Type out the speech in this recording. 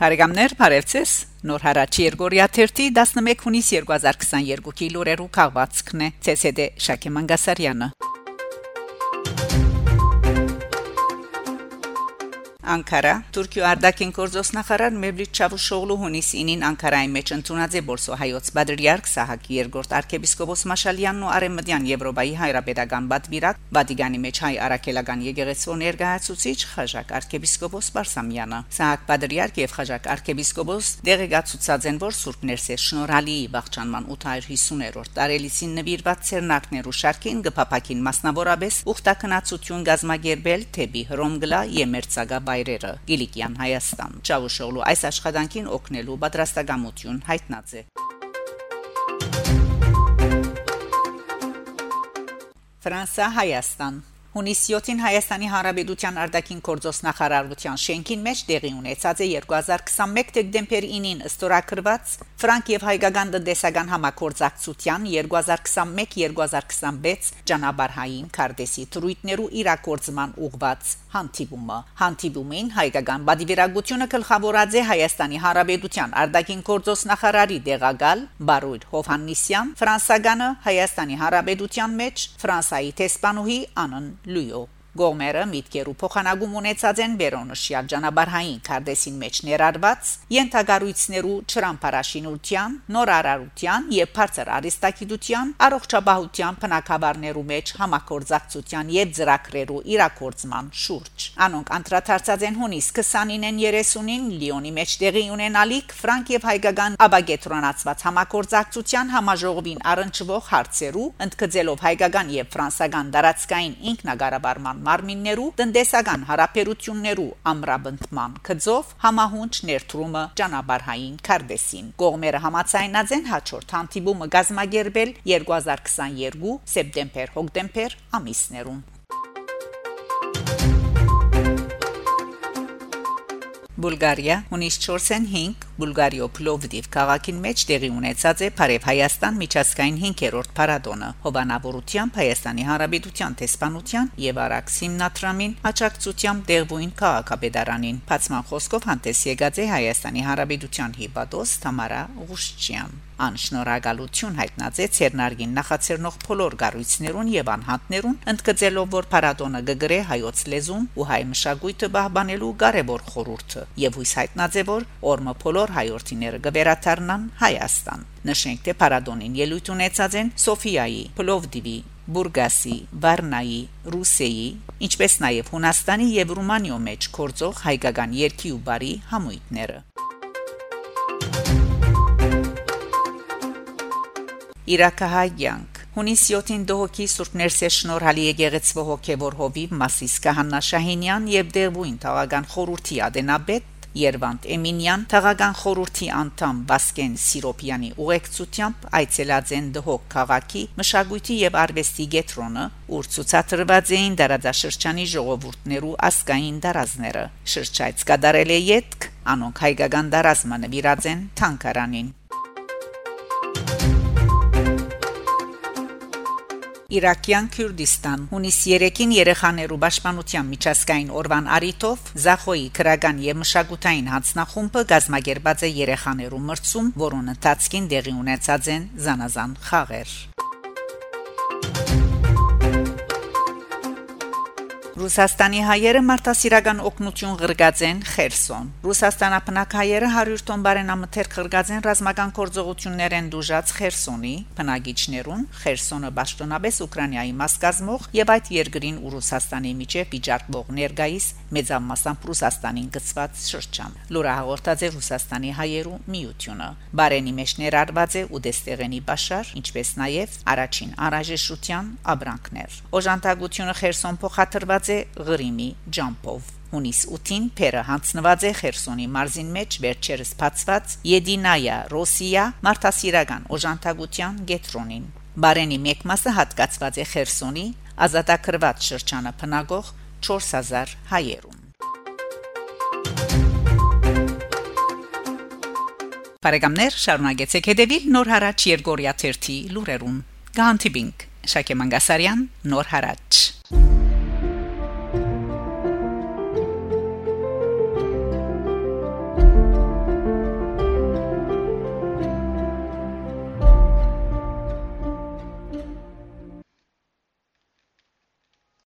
Փարեգամներ Փարեվցես Նոր հարաճ Երգորիա 11 հունիս 2022-ի լուրերու քաղվածքն է ՑՍԴ Շակե Մանգասարյանը Անկարա Թուրքիո արտաքին գործոս նախարար Մևլութ Չավուշօղլու հունիսին Անկարայի մեջ ընդունած է Բորսո հայոց Բադրիարք Սահակ երկրորդ arczepiskopos Մաշալյանն ու Արեմդյան Եվրոպայի հայրապետական բատվիրակ Վատիկանի մեջ հայ արաքելական եկեղեցու ներկայացուցիչ Խաժակ arczepiskopos Բարսամյանը Սահակ Բադրիարք եւ Խաժակ arczepiskopos դեղեկացուցած են որ Սուրբ Ներսես շնորհալի վաղճանման 850-րդ տարելիցին նվիրված ցերնակներու շարքին գփապակին մասնավորապես ուխտակնացություն գազմագերբել թեպի Հռոմգլա Եմերցագաբայ վայրերը Գիլիկյան Հայաստան Չավուշօղլու այս աշխատանքին օգնելու պատրաստակամություն հայտնած է Ֆրանսա Հայաստան Հունիս 7-ին Հայաստանի Հանրապետության արտաքին գործոս նախարարության շենքին մեջ տեղի ունեցած է 2021 դեկտեմբերի 9-ին ըստորակրված Ֆրանկ եւ հայկական տնտեսական համակորձակցության 2021-2026 ճանապարհային քարտեզի թրույթներու իրակորձման ուղված հանդիպումը հանդիպումին հայկական բադիվերագությունը գլխավորած է Հայաստանի Հանրապետության արտաքին գործոս նախարարի դեղագալ Բարույր Հովհաննիսյան ֆրանսագանը Հայաստանի Հանրապետության մեջ Ֆրանսայի տեսփանուհի Անն Լույո Գոմերը միտքերու փոխանակում ունեցած են Բերոնշիալ ճանապարհային քարտեզին մեջ ներառված յենթագարույցներու ճրամփարաշինության, նորարարության եւ բարձր արիստակիդության, առողջապահության բնակավարներու մեջ համակորձակցության եւ ծրագրերու իրակորձման շուրջ։ Անոնք անդրադարձած են հունիս 29-ին 30-ին Լիոնի մեջ տեղի ունենալիք Ֆրանկ եւ հայկական աբագետրոնացված համակորձակցության համաժողովին առնչվող հարցերու, ընդգծելով հայկական եւ ֆրանսական դարածքային ինքնագարաբարման մարմիններու տնտեսական հարաբերություններու ամրապնդման գծով համահունչ ներդրումը ճանապարհային քարտեսին կողմերը համացայնած են հաջորդ հանդիպումը գազմագերբել 2022 սեպտեմբեր-հոկտեմբեր ամիսներում Բուլղարիա հունիս 4-ին 5 Բուլղարիո Պլովդիվ քաղաքին մեջ տեղի ունեցած է Փարև Հայաստան միջազգային 5-րդ փառատոնը հովանավորությամբ Հայաստանի Հանրապետության տեսփանության եւ Արաքս հիմնադրամին աջակցությամբ դեղվույն քաղաքապետարանին բացման խոսքով հանդես եկած է Հայաստանի Հանրապետության հիպատոս Թամարա Ղուշչյան անշնորհակալություն հայտնացեց Ցերնարգին նախաձեռնող բոլոր գառույցներուն եւ անհատներուն ընդգծելով որ փառատոնը գգրե հայոց լեզուն ու հայ մշակույթը բահբանելու կարևոր խորհուրդը եւ հույս հայտնած է որ օրմը բոլոր հայրենիները գվերաթարնան Հայաստան նշենք թե փառատոնին ելույթ ունեցած են Սոֆիայի Պլովդիվի Բուրգասի, Վարնայի, Ռուսեի, ինչպես նաև Հունաստանի եւ Ռումանիո մեջ կորձող հայկական երկի ու բարի համույթները։ Իրակահայյանք Հունիս 7-ին դողոքի Սուրբ Ներսես շնորհալի եկեղեցու հոգևոր հովիվ Մասիս Կահանա Շահինյան եւ Դերվույն Թաղական խորհրդի ադենաբեդ Երվանտ Էմինյան Թաղական խորհրդի անդամ Վասկեն Սիրոպյանի ուղեկցությամբ այցելած են դհոք քաղաքի մշակույթի եւ արվեստի գետրոնը, ուր ցուցադրված էին դարաձաշրջանի ժողովուրդներու ասկային դարազները։ Շրջայց կդարել է յետք, անոնք հայկական դարազմը նվիրած են Թանկարանին։ Իրաքյան Քուրդիստան հունիս 3-ին երեխաներու պաշտպանության միջազգային օրվան արիտով Զախոյի քրական եւ մշակութային հանձնախումբը գազմագերբած է երեխաներու մրցում, որոնց ընթացքին դեղի ունեցած են զանազան խաղեր։ Ռուսաստանի հայերը մարտահրավերական օկնություն ղրգած են Խերսոն։ Ռուսաստանապնակ հայերը 100 տոն բարենամթերք ղրգած են ռազմական կորձողություններ են դուժած Խերսոնի բնակիչներուն։ Խերսոնը ճշտոնաբես Ուկրաինայի մաս կազմող եւ այդ երկրին ու Ռուսաստանի միջև վիճարկվող ներգայիս մեծամասամբ Ռուսաստանին գծված շրջան։ Լուրը հաղորդած է Ռուսաստանի հայերու միությունը։ Բարենի մեջ ներառված է Ուդեստեղենի Բաշար, ինչպես նաեւ առաջին անհրաժեշտության աբրանքներ։ Օժանդակությունը Խերսոն փոխադրված է Ղրիմի ջամփով հունիս 8-ին Փերը հանձնված է Խերսոնի մարզին մեջ վերջերս բացված Եդինայա Ռոսիա մարտահրավերական օժանդակության գետրոնին Բարենի մեկ մասը հատկացված է Խերսոնի ազատագրված շրջանը բնակող 4000 հայերուն Բարեկամներ շարունակեցեք հետևել Նոր հարաճ Երգորիա 1-ի լուրերուն Գանտիբինգ Շակե Մանգասարյան Նոր հարաճ